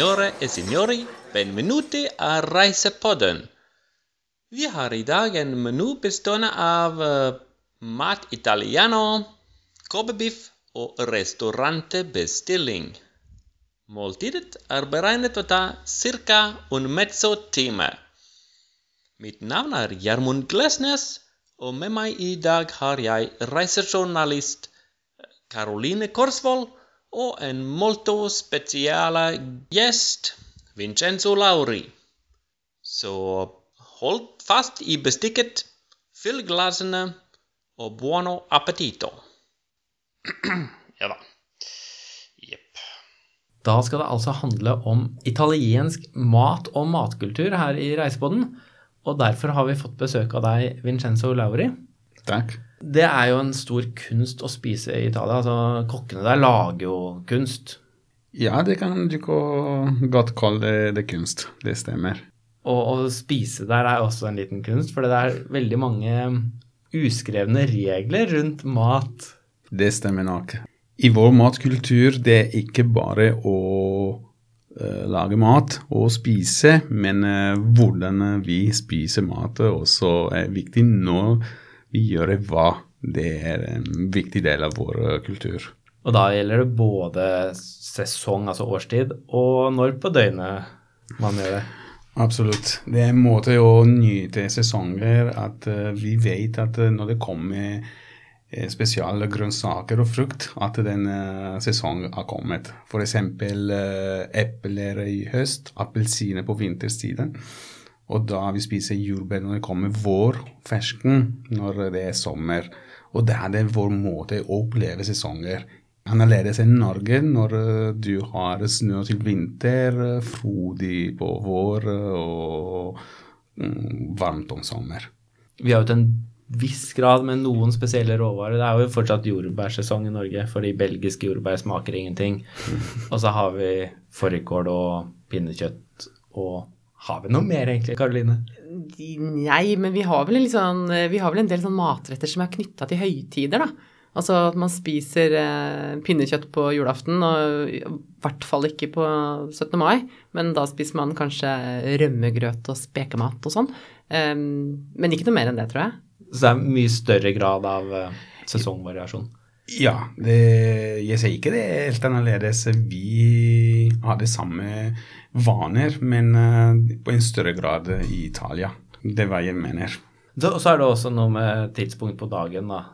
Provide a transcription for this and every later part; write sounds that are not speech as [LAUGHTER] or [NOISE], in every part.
Signore e signori, benvenuti a Reisepodden. Vi har i dag en menu bestående av eh, mat italiano, kobebiff og restaurantbestilling. Måltidet er beregnet å ta ca. un mezzo time. Mitt navn er Gjermund Glesnes, og med meg i dag har jeg reisejournalist Caroline Korsvold og en molto spesiale gjest, Vincenzo Lauri. Så hold fast i bestikket, fyll glassene, og buono appetito. [CLEARS THROAT] ja da. Jepp. Da skal det altså handle om italiensk mat og matkultur her i Reiseboden. Og derfor har vi fått besøk av deg, Vincenzo Lauri. Takk. Det er jo en stor kunst å spise i Italia. Altså, kokkene der lager jo kunst. Ja, det kan du godt kalle det kunst. Det stemmer. Og å spise der er også en liten kunst, for det er veldig mange uskrevne regler rundt mat. Det stemmer nok. I vår matkultur det er ikke bare å uh, lage mat og spise, men uh, hvordan vi spiser mat også er viktig når vi gjør hva. Det er en viktig del av vår uh, kultur. Og da gjelder det både sesong, altså årstid, og når på døgnet man gjør det. Absolutt. Det er en måte å nyte sesonger at uh, vi vet at uh, når det kommer spesielle grønnsaker og frukt, at den sesongen har kommet. F.eks. Epler i høst, appelsiner på vinterstiden. Og da vi spiser jordbær når det kommer vår, fersken, når det er sommer. Og det er det vår måte å oppleve sesonger annerledes enn Norge når du har snø til vinter, frodig på vår og mm, varmt om sommer. Vi har jo til en viss grad med noen spesielle råvarer. Det er jo fortsatt jordbærsesong i Norge, fordi belgiske jordbær smaker ingenting. Og så har vi fårikål og pinnekjøtt og Har vi noe mer egentlig, Karoline? Nei, men vi har vel, sånn, vi har vel en del sånn matretter som er knytta til høytider, da. Altså at man spiser eh, pinnekjøtt på julaften, og i hvert fall ikke på 17. mai, men da spiser man kanskje rømmegrøt og spekemat og sånn. Um, men ikke noe mer enn det, tror jeg. Så det er mye større grad av uh, sesongvariasjon? Ja, det, jeg sier ikke det er helt annerledes. Vi har det samme vaner, men uh, på en større grad i Italia. Det er hva jeg mener. Så, så er det også noe med tidspunkt på dagen, da.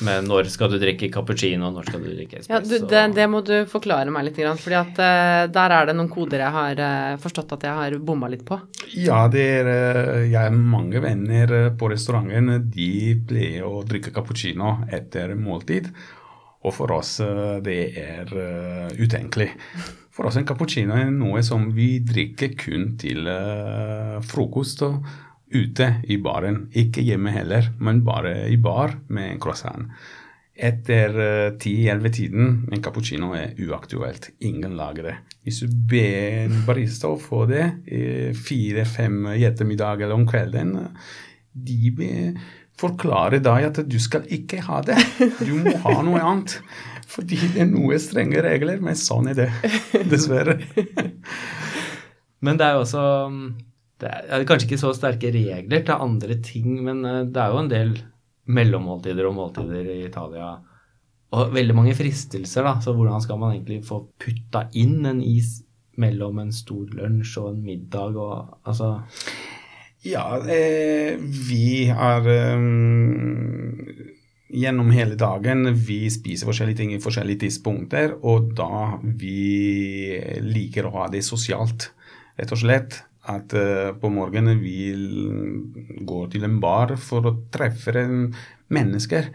Med når skal du drikke cappuccino, når skal du drikke espresso? Ja, du, det, det, må du forklare meg litt, for uh, der er det noen koder jeg har uh, forstått at jeg har bomma litt på. Ja, det er, uh, jeg har mange venner på restauranten. De pleier å drikke cappuccino etter måltid. Og for oss det er utenkelig. For oss en cappuccino er noe som vi drikker kun til frokost. og ute i baren. Ikke hjemme heller, men bare i bar med en croissant. Etter ti-elleve-tiden en cappuccino er uaktuelt. Ingen lager det. Hvis du ber en barista å få det fire-fem i ettermiddag eller om kvelden, de forklarer deg at du skal ikke ha det. Du må ha noe annet. Fordi det er noe strenge regler, men sånn er det. [LAUGHS] Dessverre. Men det er jo også det er kanskje ikke så sterke regler til andre ting, men eh, det er jo en del mellommåltider og måltider i Italia. Og veldig mange fristelser, da. Så hvordan skal man egentlig få putta inn en is mellom en stor lunsj og en middag og altså Ja, eh, vi har um, Gjennom hele dagen vi spiser forskjellige ting i forskjellige tidspunkter, og da vi liker å ha det sosialt, rett og slett at uh, på morgenen vi går til en bar for å treffe mennesker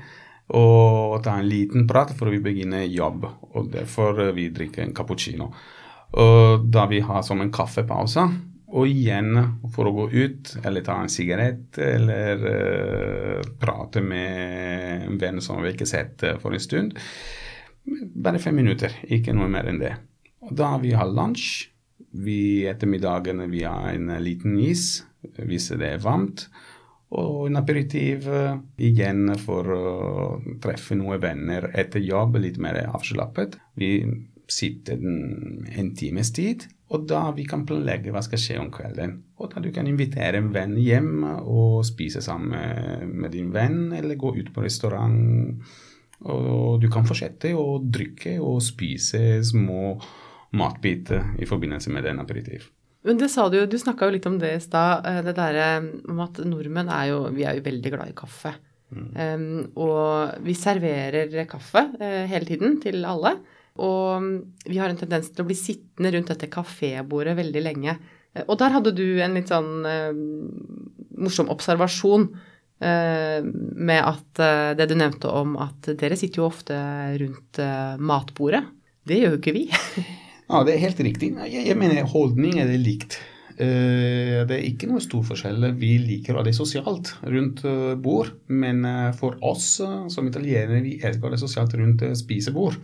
og ta en liten prat før vi begynner jobb. Og derfor uh, vi drikker en cappuccino. Og da vi har som en kaffepause, og igjen for å gå ut eller ta en sigarett eller uh, prate med en venn som vi ikke har sett for en stund. Bare fem minutter, ikke noe mer enn det. Og da vi har lunsj vi ettermiddagen vi har en liten is hvis det er varmt. Og en aperitiv igjen for å treffe noen venner etter jobb, litt mer avslappet. Vi sitter en times tid Og da vi kan planlegge hva skal skje om kvelden. Og da du kan invitere en venn hjem og spise sammen med din venn, eller gå ut på restaurant. Og du kan fortsette å drikke og spise små matbiter i forbindelse med en aperitiv. Men det sa du jo, du snakka jo litt om det i stad, eh, det derre om at nordmenn er jo Vi er jo veldig glad i kaffe. Mm. Um, og vi serverer kaffe uh, hele tiden til alle. Og mm, vi har en tendens til å bli sittende rundt dette kafébordet veldig lenge. Eh, og der hadde du en litt sånn uh, morsom observasjon uh, med at uh, det du nevnte om at dere sitter jo ofte rundt matbordet. Det gjør jo ikke vi. [LAUGHS] ja, det er helt riktig. Jeg, jeg mener holdning er det likt. Det er ikke noe stor forskjell. Vi liker å ha det sosialt rundt bord, men for oss som italienere, vi elsker det sosialt rundt spisebord.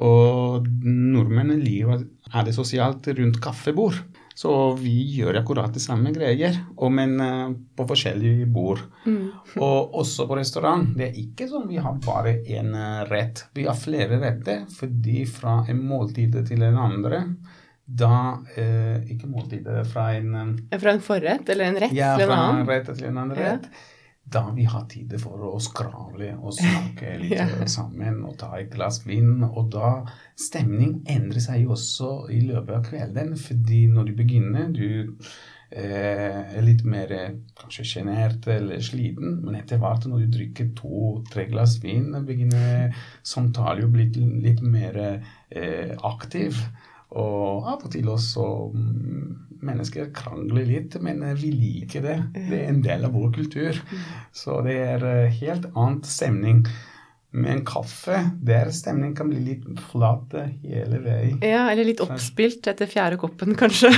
Og nordmenn å ha det sosialt rundt kaffebord. Så vi gjør akkurat det samme greier, men uh, på forskjellige bord. Mm. Og også på restaurant. Det er ikke sånn vi har bare én uh, rett. Vi har flere retter, fordi fra en måltid til en andre da eh, Ikke måltid, fra en Fra en forrett eller en rett ja, til en annen? Ja, fra en rett til en annen rett. Ja da vi har tid for å skravle og snakke [LAUGHS] litt ja. sammen og ta et glass vin. Og da stemning endrer seg også i løpet av kvelden, fordi når du begynner du eh, er litt mer kanskje sjenert eller sliten, men etter hvert når du drikker to-tre glass vin, begynner samtalen å bli litt mer eh, aktiv. Og av og til også mm, mennesker krangler litt, men vi liker det. Det er en del av vår kultur. Så det er eh, helt annet stemning. Med en kaffe, der stemningen kan bli litt flat hele veien. Ja, eller litt oppspilt etter fjerde koppen, kanskje.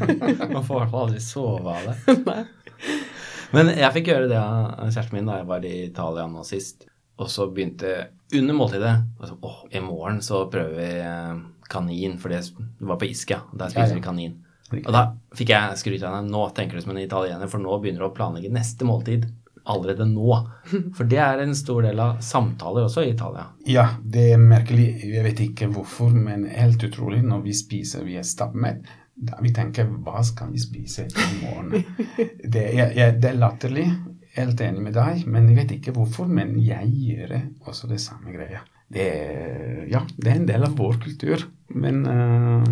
[LAUGHS] Man får i hvert fall aldri sove av det. [LAUGHS] Men jeg fikk gjøre det av kjæresten min da jeg var i Italia nå sist. Og så begynte under måltidet altså, Å, i morgen så prøver vi eh, kanin, for det var på Ischia. Der spiser vi kanin. Og da fikk jeg skryt av henne. Nå tenker du som en italiener, for nå begynner du å planlegge neste måltid allerede nå. [LAUGHS] For det er en stor del av samtaler også i Italia. Ja, det er merkelig. Jeg vet ikke hvorfor, men helt utrolig når vi spiser vi er stappmett. Da vi tenker hva skal vi spise i morgen? [LAUGHS] Det, jeg, jeg, det er latterlig. Helt enig med deg, men jeg vet ikke hvorfor. Men jeg gjør også det samme greia. Det er, ja, det er en del av vår kultur. Men uh,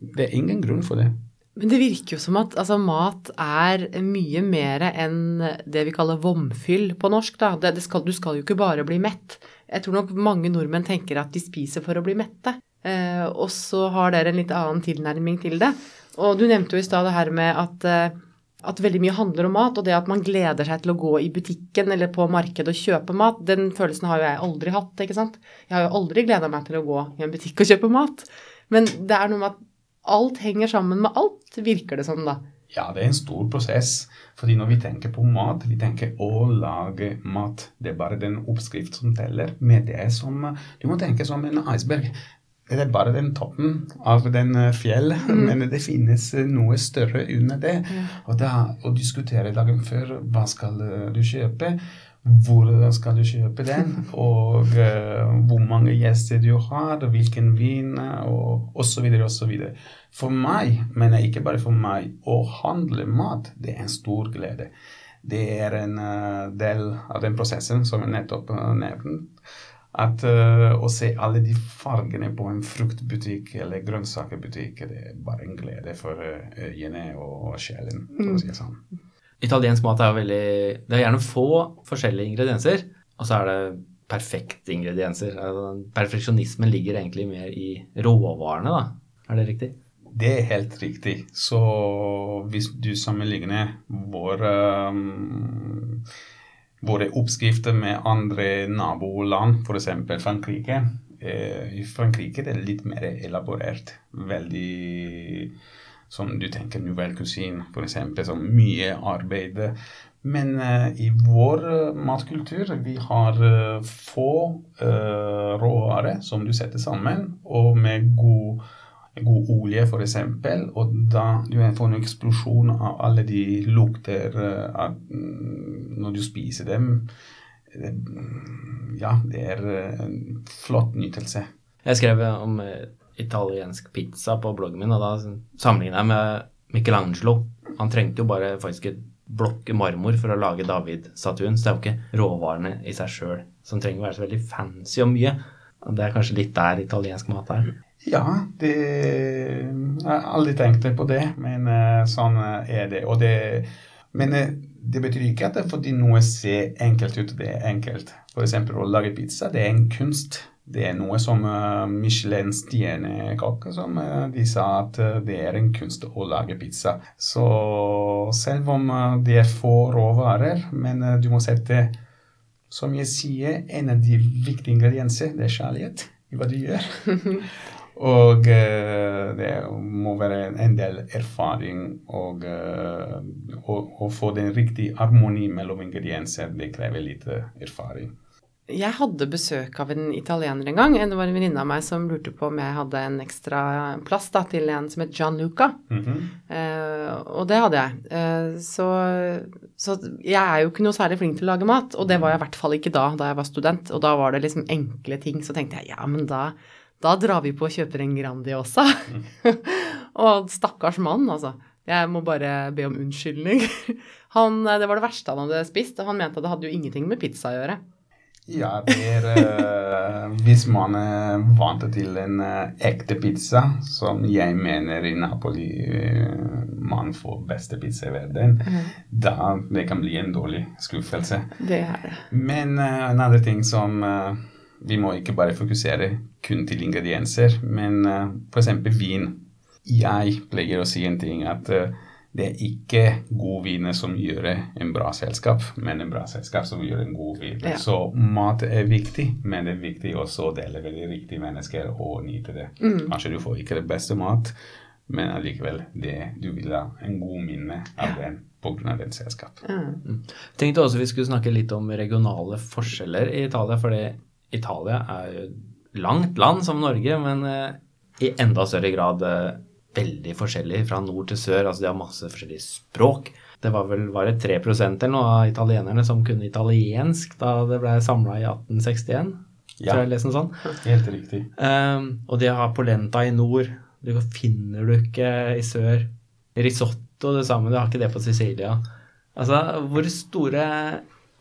det er ingen grunn for det. Men det virker jo som at altså, mat er mye mer enn det vi kaller vomfyll på norsk. Det, det skal, du skal jo ikke bare bli mett. Jeg tror nok mange nordmenn tenker at de spiser for å bli mette. Eh, og så har dere en litt annen tilnærming til det. Og du nevnte jo i stad det her med at, eh, at veldig mye handler om mat, og det at man gleder seg til å gå i butikken eller på markedet og kjøpe mat, den følelsen har jo jeg aldri hatt, ikke sant. Jeg har jo aldri gleda meg til å gå i en butikk og kjøpe mat. Men det er noe med at alt henger sammen med alt, virker det som, da. Ja, det er en stor prosess. Fordi når vi tenker på mat, vi tenker å lage mat. Det er bare den oppskrift som teller. Med det som Du må tenke som en iceberg. Det er bare den toppen av den eh, fjell, [LAUGHS] mm. men det finnes eh, noe større under det. Ja. Og da å diskutere dagen før hva skal eh, du kjøpe, hvordan skal du kjøpe den, og uh, hvor mange gjester du har, hvilken vin, og osv. osv. For meg, men ikke bare for meg, å handle mat, det er en stor glede. Det er en uh, del av den prosessen som jeg nettopp uh, nevnte. At uh, å se alle de fargene på en fruktbutikk eller grønnsakerbutikk, det er bare en glede for øyene og sjelen, for å si det sånn. Italiensk mat er jo veldig Det er gjerne få forskjellige ingredienser, og så er det perfekte ingredienser. Altså, perfeksjonismen ligger egentlig mer i råvarene, da. Er det riktig? Det er helt riktig. Så hvis du sammenligner våre, um, våre oppskrifter med andre naboland, f.eks. Frankrike eh, I Frankrike det er det litt mer elaborert. Veldig som du tenker nouvelle cuisine, f.eks. Som mye arbeid. Men uh, i vår uh, matkultur vi har uh, få råvarer som du setter sammen, og med god, god olje, f.eks. Og da du får en eksplosjon av alle de lukter av, mm, når du spiser dem. Ja, det er en flott nytelse. Jeg skrev om italiensk pizza på bloggen min, og da sammenligna jeg med Michelangelo. Han trengte jo bare faktisk et blokk marmor for å lage David-statuen, så det er jo ikke råvarene i seg sjøl som trenger å være så veldig fancy og mye. Og det er kanskje litt der italiensk mat er. Ja, det Jeg har aldri tenkt på det, men eh, sånn eh, er det. Det men eh, det betyr ikke at det er fordi noe ser enkelt ut, det er enkelt. F.eks. å lage pizza, det er en kunst. Det er noe som uh, Michelin-stjernekokk som de sa at uh, det er en kunst å lage pizza. Så selv om det er få råvarer, men du må sette, som jeg sier, en av de viktige ingrediensene, det er kjærlighet i hva du gjør. [LAUGHS] Og det må være en del erfaring og å, få den riktige harmoni mellom ingredienser. Det krever litt erfaring. Jeg hadde besøk av en italiener en gang. Det var en venninne av meg som lurte på om jeg hadde en ekstra plass da, til en som het Gianluca. Mm -hmm. eh, og det hadde jeg. Eh, så, så, jeg er jo ikke noe særlig flink til å lage mat. Og det var jeg i hvert fall ikke da, da jeg var student. Og da var det liksom enkle ting. Så tenkte jeg ja, men da da drar vi på og kjøper en Grandiosa. Mm. [LAUGHS] og stakkars mann, altså. Jeg må bare be om unnskyldning. [LAUGHS] Han, det var det verste han hadde spist, og han mente at det hadde jo ingenting med pizza å gjøre. Ja, er uh, Hvis man er vant til en uh, ekte pizza, som jeg mener i Napoli uh, man får beste pizza i verden, mm. da det kan bli en dårlig skuffelse. Det er det. Men en annen ting som vi må ikke bare fokusere kun til ingredienser, men uh, f.eks. vin. Jeg pleier å si en ting at uh, det er ikke god vin som gjør en bra selskap, men en bra selskap som gjør en god vin. Ja. Så mat er viktig, men det er viktig også å dele med de riktige mennesker og nyte det. Mm. Kanskje du får ikke det beste mat, men allikevel det du vil ha en god minne av ja. den pga. den selskap. Mm. Tenkte også vi skulle snakke litt om regionale forskjeller i Italia. fordi Italia er jo langt land som Norge, men eh, i enda større grad eh, veldig forskjellig fra nord til sør. Altså de har masse forskjellige språk. Det var vel bare 3 eller noe av italienerne som kunne italiensk da det ble samla i 1861. Ja, tror jeg leste sånn. [LAUGHS] helt riktig. Um, og de har polenta i nord. Det finner du ikke i sør. Risotto det samme, du har ikke det på Sicilia. Altså, hvor store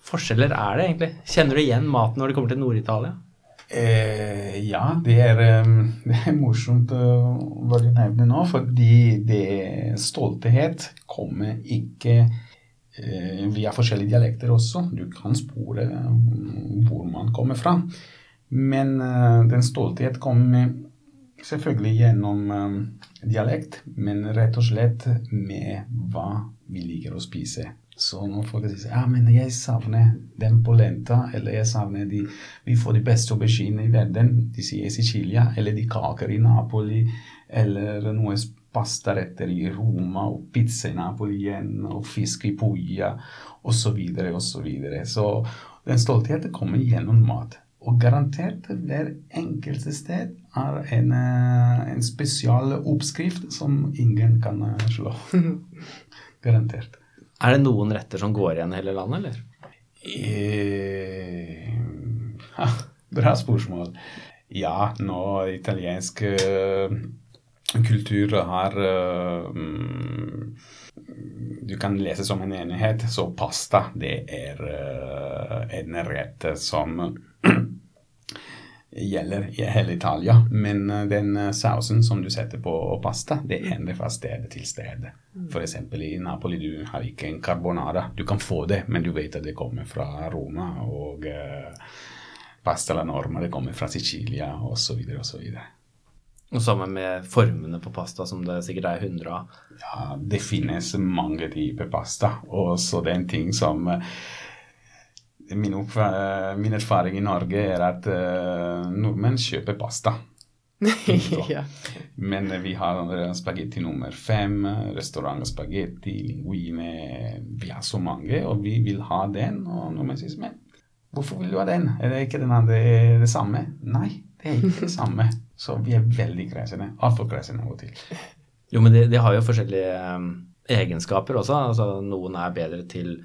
forskjeller er det egentlig? Kjenner du igjen maten når det kommer til Nord-Italia? Eh, ja, det er, [LAUGHS] det er morsomt uh, hva du nevner nå, fordi det stolthet kommer ikke eh, via forskjellige dialekter også. Du kan spore uh, hvor man kommer fra. Men den stolthet kommer selvfølgelig gjennom dialekt, men rett og slett med hva vi liker å spise. Så når folk sier ja, men jeg savner den polenta, eller jeg savner de Vi får de beste auberginene i verden. De sier i Sicilia, eller de kaker i Napoli, eller noe pastaretter i Roma, og pizza i Napoli igjen, og fisk i Puglia, osv., osv. Så, videre. så den stoltheten kommer gjennom mat. Og garantert hver enkelte sted er en, eh, en spesial oppskrift som ingen kan eh, slå. [LAUGHS] garantert. Er det noen retter som går igjen i hele landet, eller? Eh, [LAUGHS] bra spørsmål. Ja, nå italiensk uh, kultur har uh, Du kan lese som en enighet, så pasta det er uh, en rett som [CLEARS THROAT] gjelder i hele Italia. Men eh, den eh, sausen som du setter på pasta, det endrer fra sted til sted. F.eks. i Napoli du har ikke en carbonara. Du kan få det, men du vet at det kommer fra Roma. Og uh, pasta la norma, det kommer fra Sicilia, osv. osv. Og sammen med formene på pasta, som det sikkert er 100 av? Ja, det finnes mange typer pasta. Og så det er en ting som uh, min, min, erfaring i Norge er at uh, nordmenn kjøper pasta. [LAUGHS] ja. Men vi har spagetti nummer fem, restaurantspagetti, linguine Vi har så mange, og vi vil ha den. Og nordmenn sier men hvorfor vil du ha den? Er det ikke den andre det samme? Nei, det er ikke det samme. [LAUGHS] Så vi er veldig kresne. Altfor kresne av og til. Jo, men de, de har jo forskjellige um, egenskaper også. Altså, noen er bedre til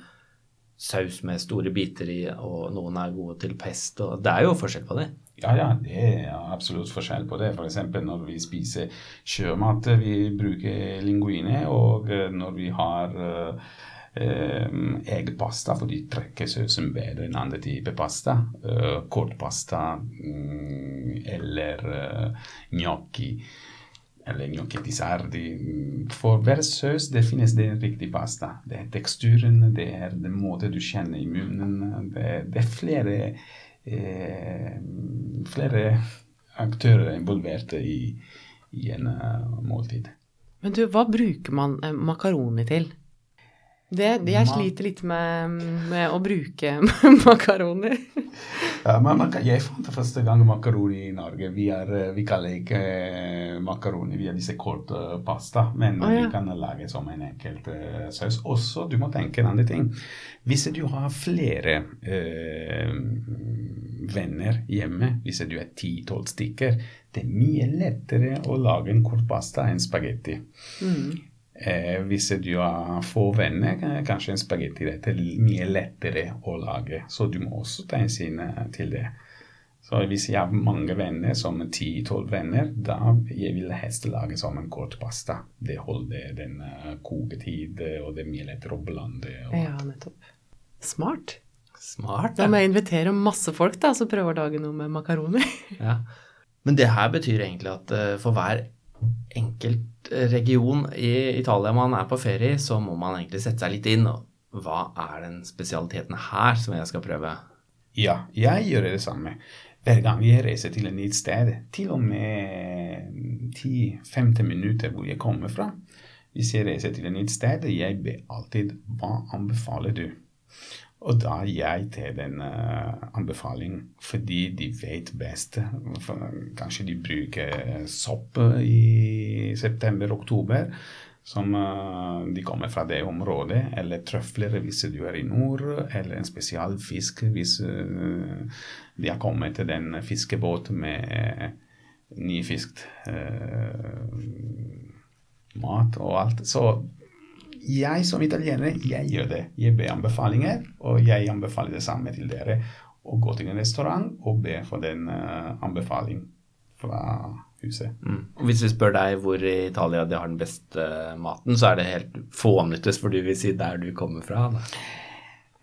saus med store biter i, og noen er gode til pesto. Det er jo forskjell på det. Ja, ja, det er absolutt forskjell på det. F.eks. når vi spiser sjømat, vi bruker linguine, og eh, når vi har eh, eggpasta, for de trekker sausen bedre enn andre typer pasta. Uh, kortpasta mm, eller uh, gnocchi eller gnocchi di sardi. For hver saus det finnes det en riktig pasta. Det er teksturen, det er den måten du kjenner i munnen. Det er flere, eh, flere aktører involvert i, i en uh, måltid. Men du, hva bruker man eh, makaroni til? Det, det jeg sliter litt med, med å bruke [LAUGHS] makaroni. Ja, men jeg fant første gang makaroni i Norge. Vi, er, eh, vi kaller ikke eh, makaroni, vi har disse korte pasta, men oh, ja. vi kan lage som en enkelt uh, saus. Også, du må tenke en annen ting. Hvis du har flere uh, venner hjemme, hvis du er 10-12 stykker, det er mye lettere å lage en kort pasta enn spagetti. Eh, hvis du har få venner, kan- kanskje en spagettirett er mye lettere å lage. Så du må også ta hensyn eh, til det. Så hvis jeg har mange venner, som 10-12 venner, da jeg vil helst lage som en kort pasta. Det holder den uh, koketid, eh, og det er mye lettere å blande. Og, Ja, nettopp. Smart. Smart. Da må jeg invitere masse folk da, som prøver å lage noe med makaroni. [LAUGHS] Ja. Men det her betyr egentlig at eh, for hver enkelt eh, region i Italia man er på ferie, så må man egentlig sette seg litt inn. Hva er den spesialiteten her som jeg skal prøve? Ja, jeg gjør det samme. Hver gang jeg reiser til et nytt sted, til og med 10-15 minutter hvor jeg kommer fra, hvis jeg reiser til et nytt sted, jeg ber alltid hva anbefaler du? Og da jeg til den eh, anbefaling, fordi de vet best. Kanskje de bruker sopp i september-oktober, som eh, de kommer fra det området, eller trøfler hvis du er i nord, eller en spesialfisk hvis eh, de har kommet til den fiskebåt med nyfiskt mat og alt. Så jeg som italiener, jeg gjør det. Jeg ber anbefalinger, og jeg anbefaler det samme til dere. Å gå til en restaurant og be for den uh, anbefaling fra huset. Mm. Hvis vi spør deg hvor i Italia de har den beste maten, så er det helt fånyttes, for du vil si der du kommer fra. Da.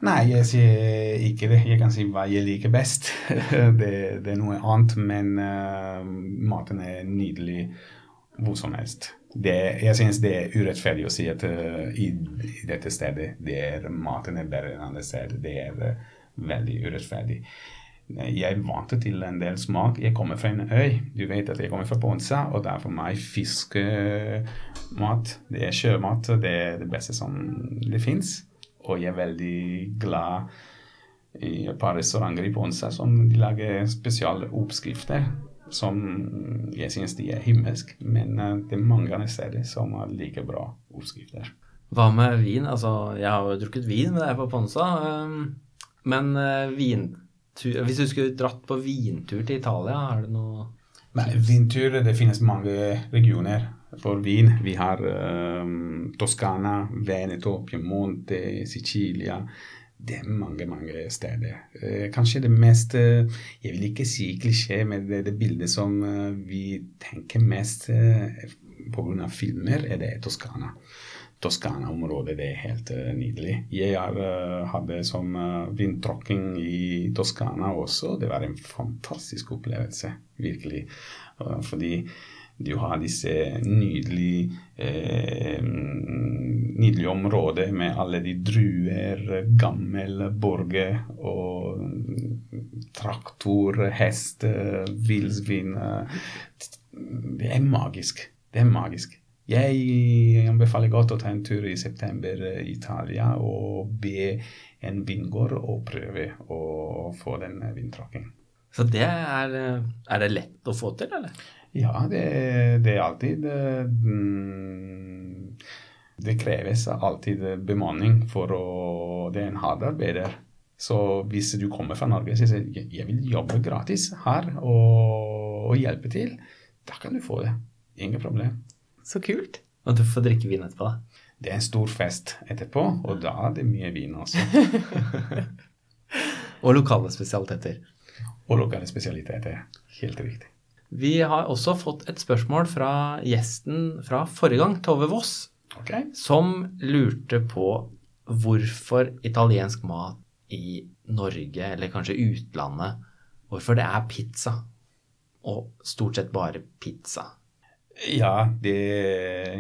Nei, jeg sier ikke det. Jeg kan si hva jeg liker best. [LAUGHS] det, det er noe annet, men uh, maten er nydelig hvor som helst. Det, jeg synes det er urettferdig å si at uh, i, i dette stedet det er, maten er bedre enn andre steder. Det er uh, veldig urettferdig. Jeg er vant til en del smak. Jeg kommer fra en øy. Du vet at jeg kommer fra Ponsa, og det er for meg fiskemat. Det er sjømat. Det er det beste som det fins. Og jeg er veldig glad i et par restauranter i Ponsa som de lager spesiale oppskrifter. Som jeg syns de er himmelsk, men eh, det er mange steder som har like bra oppskrifter. Hva med vin? Altså, jeg har jo drukket vin med deg på Ponsa, men øh, vintur Hvis du skulle dratt på vintur til Italia, er det noe Nei, vintur, det finnes mange regioner for vin. Vi har um, Toskana, Veneto, Piemonte, Sicilia. Det er mange, mange steder. Eh, kanskje det mest eh, Jeg vil ikke si klisjé, men det, det bildet som eh, vi tenker mest pga. filmer, er det Toskana. Toskana-området det er helt nydelig. Jeg eh, hadde som vindtråkking i Toskana også. Det var en fantastisk opplevelse, virkelig. Fordi du har disse nydelige eh, nydelige områder med alle de druer, gammel borger og traktor, hest, villsvin. Det er magisk. Det er magisk. Jeg anbefaler godt å ta en tur i september i Italia og be en vingård å prøve å få den vindtråkken. Så det er Er det lett å få til, eller? Ja, det, det er alltid mm, Det kreves alltid bemanning for å Det er en hard arbeider. Så hvis du kommer fra Norge og sier jeg vil jobbe gratis her og, og hjelpe til, da kan du få det. Ingen problem. Så kult. Og du får drikke vin etterpå, da. det er en stor fest etterpå, og da er det mye vin også. [LAUGHS] Og lokale spesialiteter. Og lokale spesialiteter. Helt riktig. Vi har også fått et spørsmål fra gjesten fra forrige gang, Tove Voss, okay. som lurte på hvorfor italiensk mat i Norge, eller kanskje utlandet, hvorfor det er pizza. Og stort sett bare pizza. Ja, det,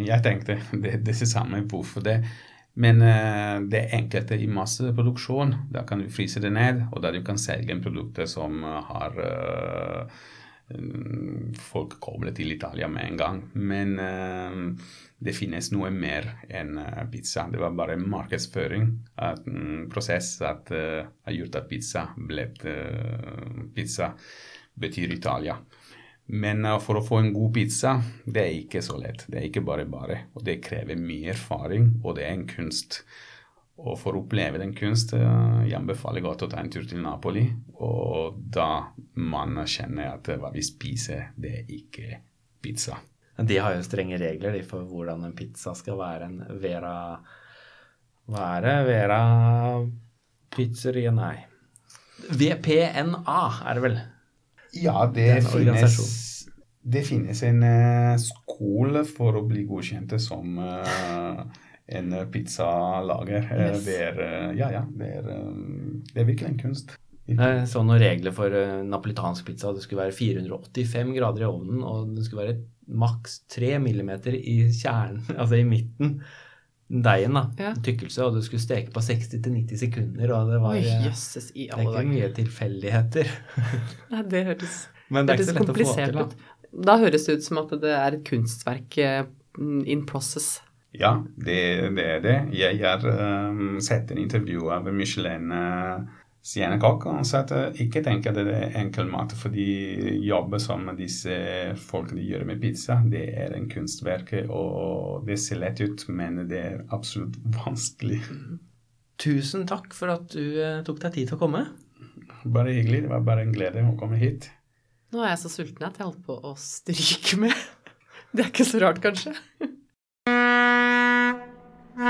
jeg tenkte [LAUGHS] det, det samme hvorfor det. Men uh, det er enkelte i masseproduksjon. Da kan du fryse det ned, og da du kan selge en produkt som har mm, folk koblet til Italia med en gang. Men uh, det finnes noe mer enn eh, pizza. Det var bare markedsføring, at, en prosess, at uh, har gjort at pizza ble uh, Pizza betyr Italia. Men uh, for å få en god pizza, det er ikke så lett. Det er ikke bare bare. Og det krever mye erfaring, og det er en kunst. Og for å oppleve den kunst, uh, jeg anbefaler godt å ta en tur til Napoli. Og da man kjenner at uh, hva vi spiser, det er ikke pizza. De har jo strenge regler for hvordan en pizza skal være. En Vera Hva er det? Vera Pizzeria Nei. VPNA er det vel? Ja, det, Det finnes, det finnes en eh, skole for å bli godkjent som eh, en pizzalager. Eh, Yes. Det er, eh, ja, ja, det er, eh, det er virkelig en kunst. Jeg så noen regler for eh, napolitansk pizza. Det skulle være 485 grader i ovnen, og det skulle være maks 3 millimeter i kjernen, [LAUGHS] altså i midten. Deigen, da. Ja. Tykkelse. Og du skulle steke på 60-90 sekunder, og det var Oi, eh, jøsses i Det er ikke mye tilfeldigheter. [LAUGHS] Nei, det hørtes, Men det er ikke hørtes så lett å få komplisert til. Da. Da høres det ut som at det er et kunstverk eh, in process. Ja, det, det er det. Jeg har um, sett en intervju av Michelin uh, han sa at uh, ikke tenk at det er enkel mat, fordi jobben som disse folkene gjør med pizza, det er en kunstverk, og det ser lett ut, men det er absolutt [LAUGHS] vanskelig. Tusen takk for at du eh, tok deg tid til å komme. Bare hyggelig. Det var bare en glede å komme hit. Nå er jeg så sulten at jeg holdt på å stryke med. [LAUGHS] Det er ikke så rart, kanskje. Nå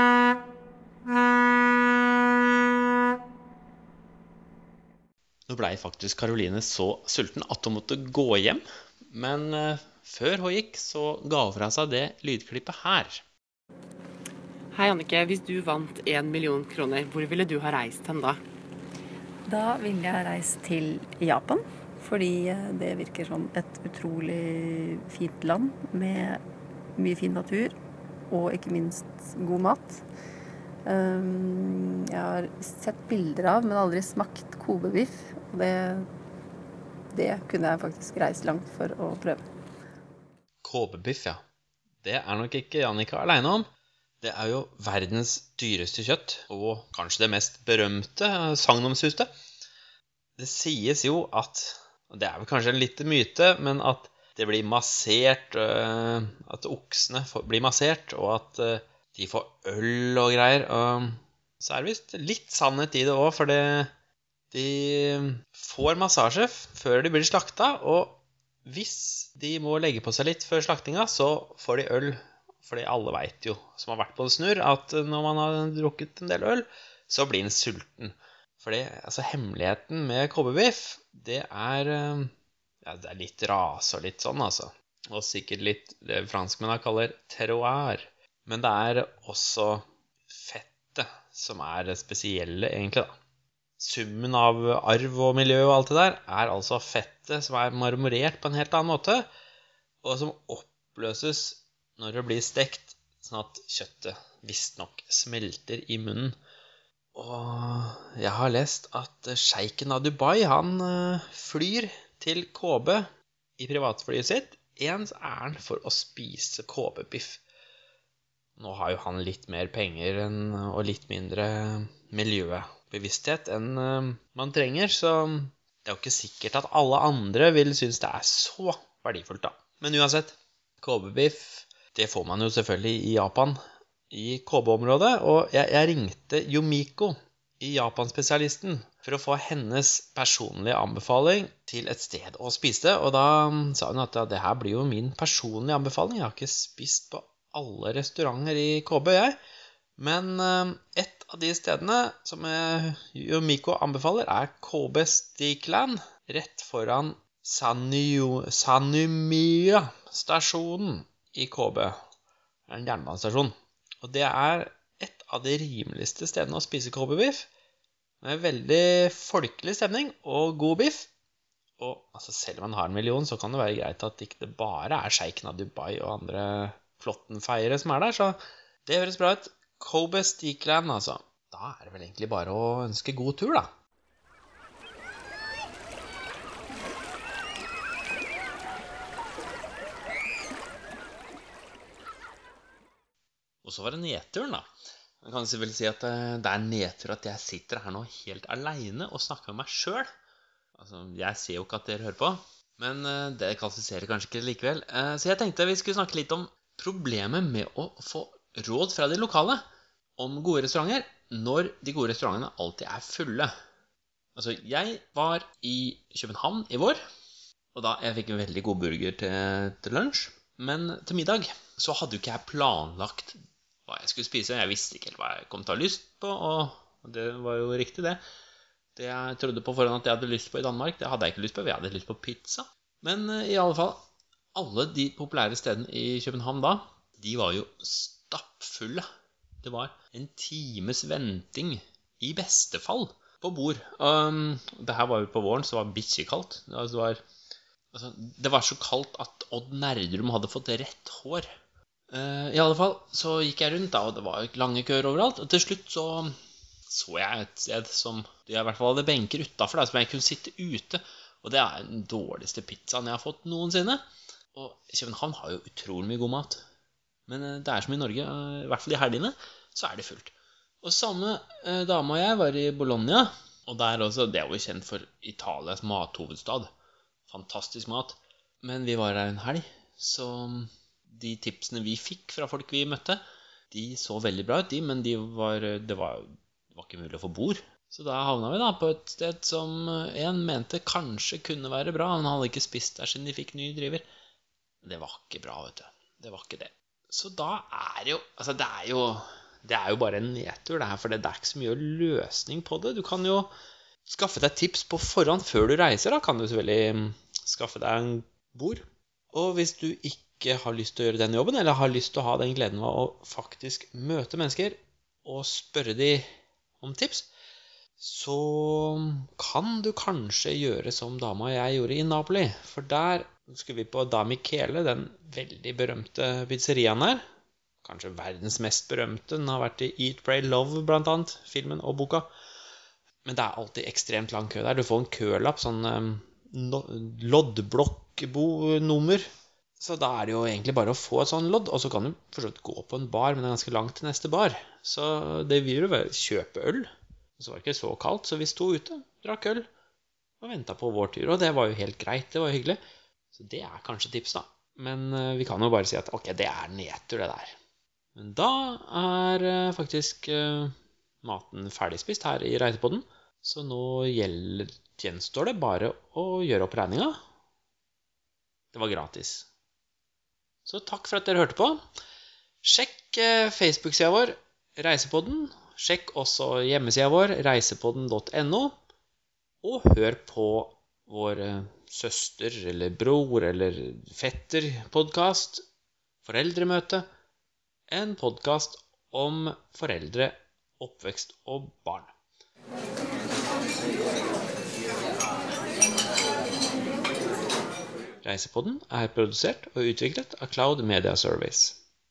blei faktisk Karoline så sulten at hun måtte gå hjem. Men eh, før hun gikk, så ga hun fra seg det lydklippet her. Hei, Annike. Hvis du vant én million kroner, hvor ville du ha reist hen da? Da ville jeg reist til Japan, fordi eh, det virker som et utrolig fint land med mye fin natur og ikke minst god mat. Um, Jeg har sett bilder av, men aldri smakt Kobe-biff. Og det, det kunne jeg faktisk reist langt for å prøve. Kåbebiff, ja. Det er nok ikke Jannika aleine om. Det er jo verdens dyreste kjøtt, og kanskje det mest berømte eh, sagnomsuste. Det sies jo at og Det er vel kanskje en liten myte, men at det blir massert øh, At oksene blir massert, og at øh, de får øl og greier. Og så er det visst litt sannhet i det òg, for det, de får massasje før de blir slakta. Og hvis de må legge på seg litt før slaktinga, så får de øl. Fordi alle veit jo, som har vært på en snurr, at når man har drukket en del øl, så blir en sulten. Fordi altså, hemmeligheten med kobberbiff, det er eh, ja, det er litt rase og litt sånn, altså. Og sikkert litt det franskmennene kaller terroir. Men det er også fettet som er det spesielle, egentlig, da. Summen av arv og miljø og alt det der er altså fettet som er marmorert på en helt annen måte, og som oppløses når det blir stekt, sånn at kjøttet visstnok smelter i munnen. Og jeg har lest at sjeiken av Dubai, han eh, flyr til KB i privatflyet sitt ens ærend for å spise KB-biff. Nå har jo han litt mer penger og litt mindre miljøbevissthet enn eh, man trenger, så det er jo ikke sikkert at alle andre vil synes det er så verdifullt, da. Men uansett, KB-biff, det får man jo selvfølgelig i Japan, i KB-området, og jeg, jeg ringte Yomiko i Japan-spesialisten for å få hennes personlige anbefaling til et sted å spise og da mm, sa hun at ja, det her blir jo min personlige anbefaling. Jeg har ikke spist på alle restauranter i KB, jeg. Men eh, et av de stedene som Yomiko anbefaler, er KB Stikland. Rett foran Sanyo, Sanumia-stasjonen i KB. Det er en jernbanestasjon. Og det er et av de rimeligste stedene å spise KB-biff. Med veldig folkelig stemning og god biff. Og altså, selv om man har en million, så kan det være greit at ikke det bare er sjeiken av Dubai og andre flåttenfeiere som er der. Så det høres bra ut. Kobe Steakland, altså. Da er det vel egentlig bare å ønske god tur, da. Og så var det nedturen, da. Man kan vel si at eh, det er nedtur at jeg sitter her nå helt aleine og snakker med meg sjøl. Altså, jeg ser jo ikke at dere hører på, men eh, det kvalifiserer kanskje ikke likevel. Eh, Så jeg tenkte vi skulle snakke litt om problemet med å få råd fra de lokale om gode restauranter når de gode restaurantene alltid er fulle. Altså, jeg var i København i vår, og da jeg fikk en veldig god burger til, til lunsj. Men til middag så hadde jo ikke jeg planlagt hva jeg skulle spise. Jeg visste ikke helt hva jeg kom til å ha lyst på, og det var jo riktig, det. Det jeg trodde på forhånd at jeg hadde lyst på i Danmark, det hadde jeg ikke lyst på. Vi hadde lyst på pizza. Men eh, i alle fall, alle de populære stedene i København da, de var jo stappfulle. Det var en times venting, i beste fall, på bord. Um, det her var jo på våren, så var bikkjekaldt. Altså, det, var, altså, det var så kaldt at Odd Nerdrum hadde fått rett hår. Uh, I alle fall så gikk jeg rundt, da, og det var lange køer overalt. Og til slutt så så jeg et sted som de i hvert fall hadde benker utafor, som jeg kunne sitte ute. Og det er den dårligste pizzaen jeg har fått noensinne. Og København har jo utrolig mye god mat. Men eh, det er som i Norge, eh, i hvert fall i helgene, så er det fullt. Og samme eh, dame og jeg var i Bologna, og der også, det er jo kjent for Italias mathovedstad. Fantastisk mat. Men vi var der en helg, så de tipsene vi fikk fra folk vi møtte, de så veldig bra ut, de, men de var, det, var, det var ikke mulig å få bord. Så da havna vi da på et sted som en mente kanskje kunne være bra. Han hadde ikke spist der siden de fikk ny driver. Det var ikke bra, vet du. Det var ikke det. Så da er jo Altså, det er jo, det er jo bare en nedtur, det her, for det er ikke så mye løsning på det. Du kan jo skaffe deg tips på forhånd før du reiser. Da kan du selvfølgelig skaffe deg en bord. Og hvis du ikke har lyst til å gjøre den jobben, eller har lyst til å ha den gleden av å faktisk møte mennesker og spørre dem om tips, så kan du kanskje gjøre som dama jeg gjorde i Napoli. For der skulle vi på Da Michele, den veldig berømte pizzeriaen her. Kanskje verdens mest berømte. Den har vært i Eat, Pray, Love, blant annet. Filmen og boka. Men det er alltid ekstremt lang kø der. Du får en kølapp, sånn um, loddblokknummer. Så da er det jo egentlig bare å få et sånn lodd, og så kan du for gå på en bar, men det er ganske langt til neste bar. Så det vil jo være kjøpe øl. Så var det ikke så kaldt, så vi sto ute, drakk øl og venta på vår tur. Og det var jo helt greit, det var hyggelig. Så det er kanskje tips, da. Men uh, vi kan jo bare si at ok, det er nedtur, det der. Men da er uh, faktisk uh, maten ferdigspist her i Reitepodden, Så nå gjenstår det bare å gjøre opp regninga. Det var gratis. Så takk for at dere hørte på. Sjekk Facebook-sida vår, Reisepodden. Sjekk også hjemmesida vår, reisepodden.no, og hør på vår søster eller bror eller fetter-podkast, Foreldremøte, en podkast om foreldre, oppvekst og barn. Reisepodden er produsert og utviklet av Cloud Media Service.